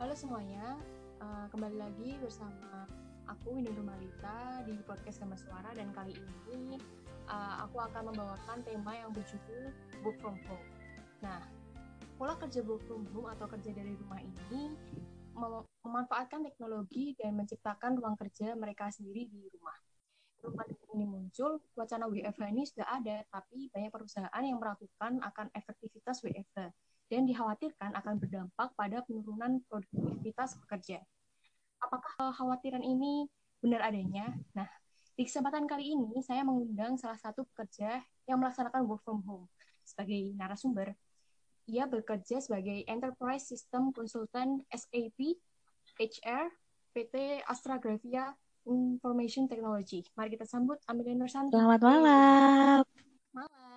Halo semuanya, uh, kembali lagi bersama aku Windu Rumalita di podcast Gambar Suara dan kali ini uh, aku akan membawakan tema yang berjudul Work from Home. Nah, pola kerja work from home atau kerja dari rumah ini mem memanfaatkan teknologi dan menciptakan ruang kerja mereka sendiri di rumah. Rumah ini muncul, wacana WFH ini sudah ada, tapi banyak perusahaan yang meragukan akan efektivitas WFH dan dikhawatirkan akan berdampak pada penurunan produktivitas pekerja. Apakah kekhawatiran ini benar adanya? Nah, di kesempatan kali ini saya mengundang salah satu pekerja yang melaksanakan work from home sebagai narasumber. Ia bekerja sebagai Enterprise System Consultant SAP HR PT Astragrafia Information Technology. Mari kita sambut Amelia Nursanti. Selamat malam. Malam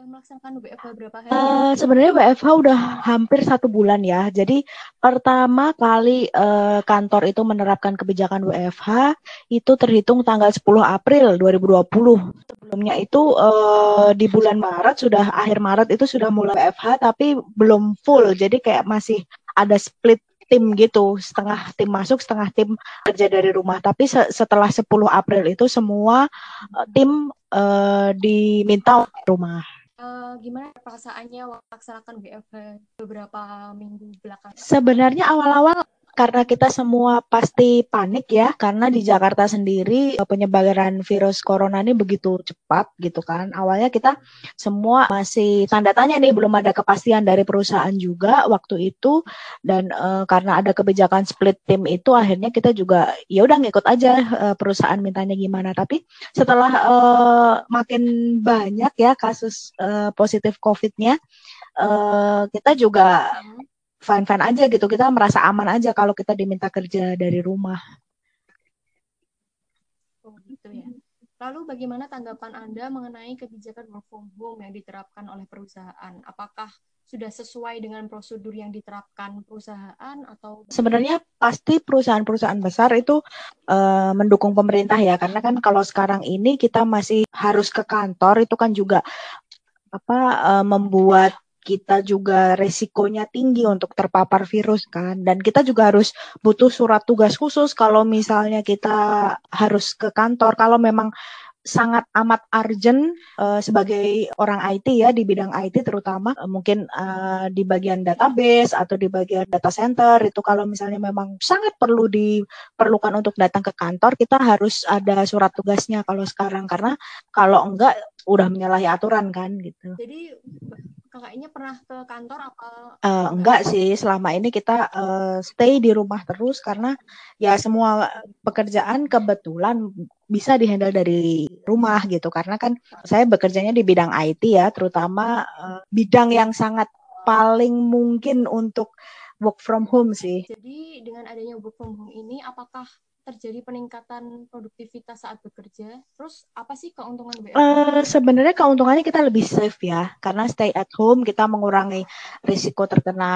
sudah melaksanakan WFH berapa hari? Uh, Sebenarnya WFH udah hampir satu bulan ya. Jadi pertama kali uh, kantor itu menerapkan kebijakan WFH itu terhitung tanggal 10 April 2020. Sebelumnya itu uh, di bulan Maret sudah akhir Maret itu sudah mulai WFH tapi belum full. Jadi kayak masih ada split tim gitu, setengah tim masuk, setengah tim kerja dari rumah. Tapi se setelah 10 April itu semua uh, tim uh, diminta rumah uh, gimana perasaannya melaksanakan WFH beberapa minggu belakangan? Sebenarnya awal-awal karena kita semua pasti panik ya karena di Jakarta sendiri eh, penyebaran virus corona ini begitu cepat gitu kan. Awalnya kita semua masih tanda tanya nih belum ada kepastian dari perusahaan juga waktu itu. Dan uh, karena ada kebijakan split tim itu akhirnya kita juga ya udah ngikut aja uh, perusahaan mintanya gimana. Tapi setelah uh, makin banyak ya kasus uh, positif covidnya kita juga hmm fine-fine aja gitu. Kita merasa aman aja kalau kita diminta kerja dari rumah. Oh gitu ya. Lalu bagaimana tanggapan Anda mengenai kebijakan work from home yang diterapkan oleh perusahaan? Apakah sudah sesuai dengan prosedur yang diterapkan perusahaan atau sebenarnya pasti perusahaan-perusahaan besar itu uh, mendukung pemerintah ya karena kan kalau sekarang ini kita masih harus ke kantor itu kan juga apa uh, membuat kita juga resikonya tinggi untuk terpapar virus kan? Dan kita juga harus butuh surat tugas khusus kalau misalnya kita harus ke kantor. Kalau memang sangat amat urgent uh, sebagai orang IT ya di bidang IT terutama uh, mungkin uh, di bagian database atau di bagian data center itu kalau misalnya memang sangat perlu diperlukan untuk datang ke kantor kita harus ada surat tugasnya kalau sekarang. Karena kalau enggak udah menyalahi aturan kan gitu. Jadi kakaknya pernah ke kantor apa? Uh, enggak sih, selama ini kita uh, stay di rumah terus karena ya semua pekerjaan kebetulan bisa dihandle dari rumah gitu. Karena kan saya bekerjanya di bidang IT ya, terutama uh, bidang yang sangat paling mungkin untuk work from home sih. Jadi dengan adanya work from home ini, apakah terjadi peningkatan produktivitas saat bekerja. Terus apa sih keuntungan WFH? Uh, sebenarnya keuntungannya kita lebih safe ya, karena stay at home kita mengurangi risiko terkena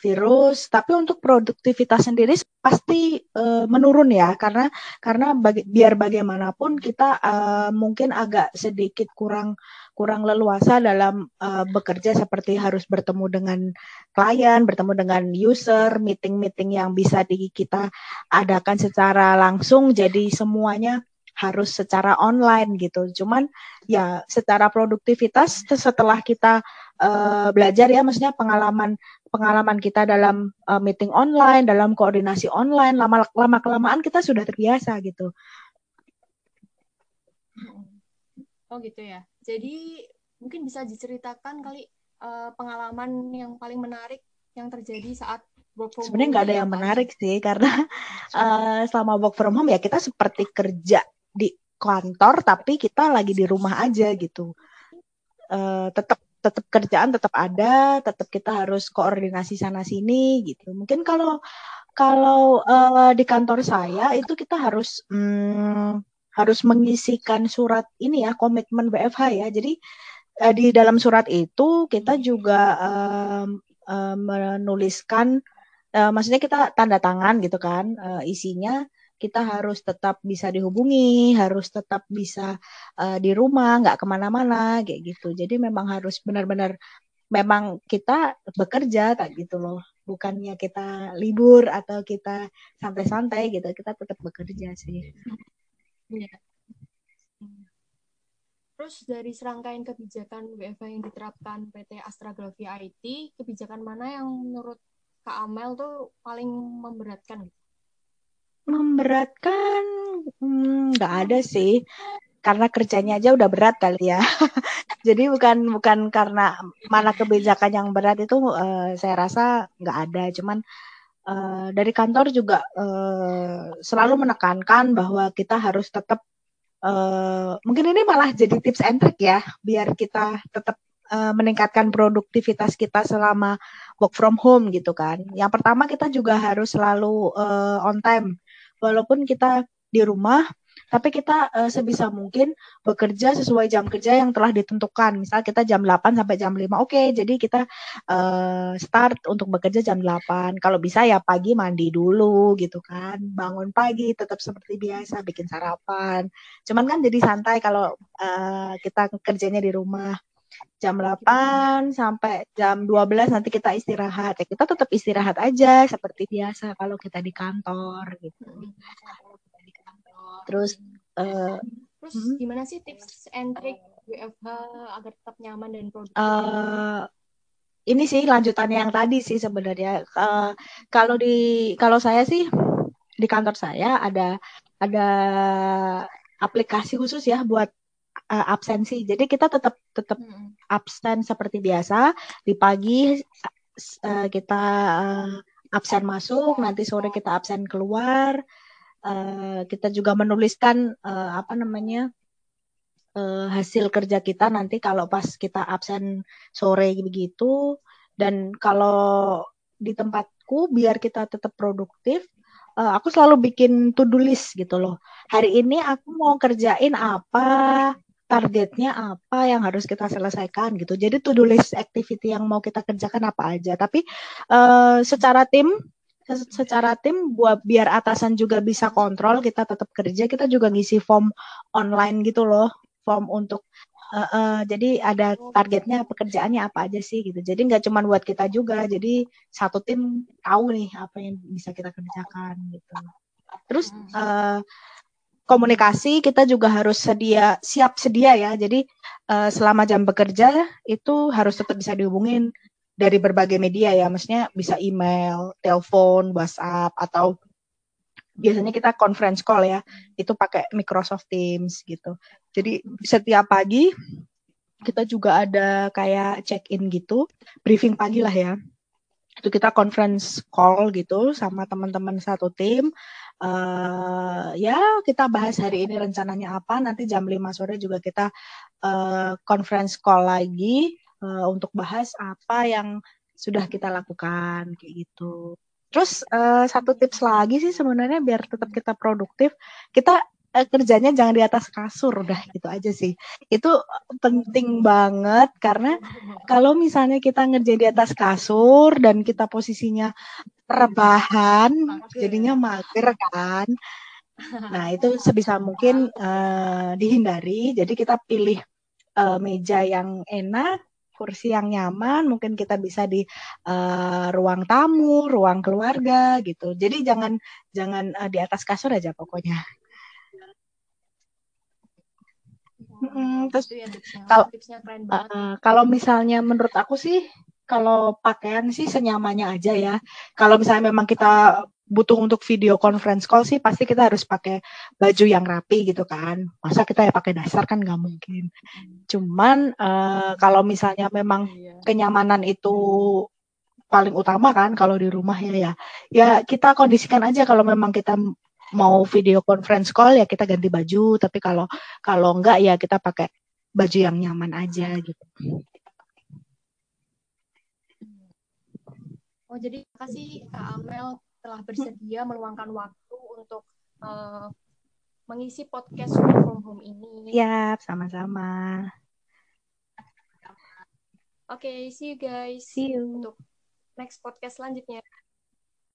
virus. Tapi untuk produktivitas sendiri pasti uh, menurun ya, karena karena bagi, biar bagaimanapun kita uh, mungkin agak sedikit kurang kurang leluasa dalam uh, bekerja seperti harus bertemu dengan klien, bertemu dengan user, meeting-meeting yang bisa di kita adakan secara langsung jadi semuanya harus secara online gitu. Cuman ya secara produktivitas setelah kita uh, belajar ya maksudnya pengalaman pengalaman kita dalam uh, meeting online, dalam koordinasi online lama lama kelamaan kita sudah terbiasa gitu. Oh gitu ya. Jadi mungkin bisa diceritakan kali uh, pengalaman yang paling menarik yang terjadi saat work from Sebenarnya nggak ada yang menarik sih karena uh, selama work from home ya kita seperti kerja di kantor tapi kita lagi di rumah aja gitu. Uh, tetap tetap kerjaan tetap ada, tetap kita harus koordinasi sana sini gitu. Mungkin kalau kalau uh, di kantor saya itu kita harus hmm, harus mengisikan surat ini ya komitmen WFH ya. Jadi uh, di dalam surat itu kita juga uh, uh, menuliskan uh, maksudnya kita tanda tangan gitu kan uh, isinya kita harus tetap bisa dihubungi, harus tetap bisa uh, di rumah, nggak ke mana-mana, kayak gitu. Jadi memang harus benar-benar memang kita bekerja kayak gitu loh bukannya kita libur atau kita santai-santai gitu kita tetap bekerja sih Iya. Terus dari serangkaian kebijakan WFH yang diterapkan PT Astra Gravia IT, kebijakan mana yang menurut Kak Amel tuh paling memberatkan? Memberatkan hmm, nggak hmm, ada sih, karena kerjanya aja udah berat kali ya. Jadi bukan bukan karena mana kebijakan yang berat itu uh, saya rasa nggak ada, cuman uh, dari kantor juga uh, selalu menekankan bahwa kita harus tetap Uh, mungkin ini malah jadi tips and trick ya, biar kita tetap uh, meningkatkan produktivitas kita selama work from home gitu kan. Yang pertama kita juga harus selalu uh, on time, walaupun kita di rumah tapi kita uh, sebisa mungkin bekerja sesuai jam kerja yang telah ditentukan. Misal kita jam 8 sampai jam 5. Oke, okay, jadi kita uh, start untuk bekerja jam 8. Kalau bisa ya pagi mandi dulu gitu kan. Bangun pagi tetap seperti biasa bikin sarapan. Cuman kan jadi santai kalau uh, kita kerjanya di rumah jam 8 sampai jam 12 nanti kita istirahat. Ya kita tetap istirahat aja seperti biasa kalau kita di kantor gitu. Terus uh, terus hmm? gimana sih tips and trick WFH agar tetap nyaman dan produktif uh, ini sih lanjutannya yang tadi sih sebenarnya uh, kalau di kalau saya sih di kantor saya ada ada aplikasi khusus ya buat uh, absensi. Jadi kita tetap tetap hmm. absen seperti biasa. Di pagi uh, kita uh, absen masuk, nanti sore kita absen keluar. Uh, kita juga menuliskan uh, apa namanya uh, hasil kerja kita nanti kalau pas kita absen sore begitu. Dan kalau di tempatku biar kita tetap produktif uh, aku selalu bikin to do list gitu loh. Hari ini aku mau kerjain apa targetnya apa yang harus kita selesaikan gitu. Jadi to do list activity yang mau kita kerjakan apa aja. Tapi uh, secara tim secara tim buat biar atasan juga bisa kontrol kita tetap kerja kita juga ngisi form online gitu loh form untuk uh, uh, jadi ada targetnya pekerjaannya apa aja sih gitu. Jadi nggak cuma buat kita juga jadi satu tim tahu nih apa yang bisa kita kerjakan gitu. Terus uh, komunikasi kita juga harus sedia siap sedia ya. Jadi uh, selama jam bekerja itu harus tetap bisa dihubungin dari berbagai media ya, maksudnya bisa email, telepon, WhatsApp atau biasanya kita conference call ya, itu pakai Microsoft Teams gitu. Jadi setiap pagi kita juga ada kayak check-in gitu, briefing pagi lah ya. Itu kita conference call gitu sama teman-teman satu tim. Uh, ya kita bahas hari ini rencananya apa, nanti jam 5 sore juga kita uh, conference call lagi uh, untuk bahas apa yang sudah kita lakukan kayak gitu. Terus uh, satu tips lagi sih sebenarnya biar tetap kita produktif, kita uh, kerjanya jangan di atas kasur udah gitu aja sih. Itu penting banget karena kalau misalnya kita ngerjain di atas kasur dan kita posisinya rebahan, jadinya mager kan. Nah, itu sebisa mungkin uh, dihindari. Jadi kita pilih uh, meja yang enak, kursi yang nyaman, mungkin kita bisa di uh, ruang tamu, ruang keluarga gitu. Jadi jangan jangan uh, di atas kasur aja pokoknya. Hmm, terus ya, kalau uh, kalau misalnya menurut aku sih kalau pakaian sih senyamannya aja ya. Kalau misalnya memang kita butuh untuk video conference call sih pasti kita harus pakai baju yang rapi gitu kan. Masa kita ya pakai dasar kan nggak mungkin. Cuman uh, kalau misalnya memang iya. kenyamanan itu paling utama kan kalau di rumah ya ya. Ya kita kondisikan aja kalau memang kita mau video conference call ya kita ganti baju. Tapi kalau kalau enggak ya kita pakai baju yang nyaman aja gitu. Oh jadi kasih Kak Amel telah bersedia meluangkan waktu untuk uh, mengisi podcast from home ini. Siap, sama-sama. Oke, okay, see you guys. See you. Untuk next podcast selanjutnya.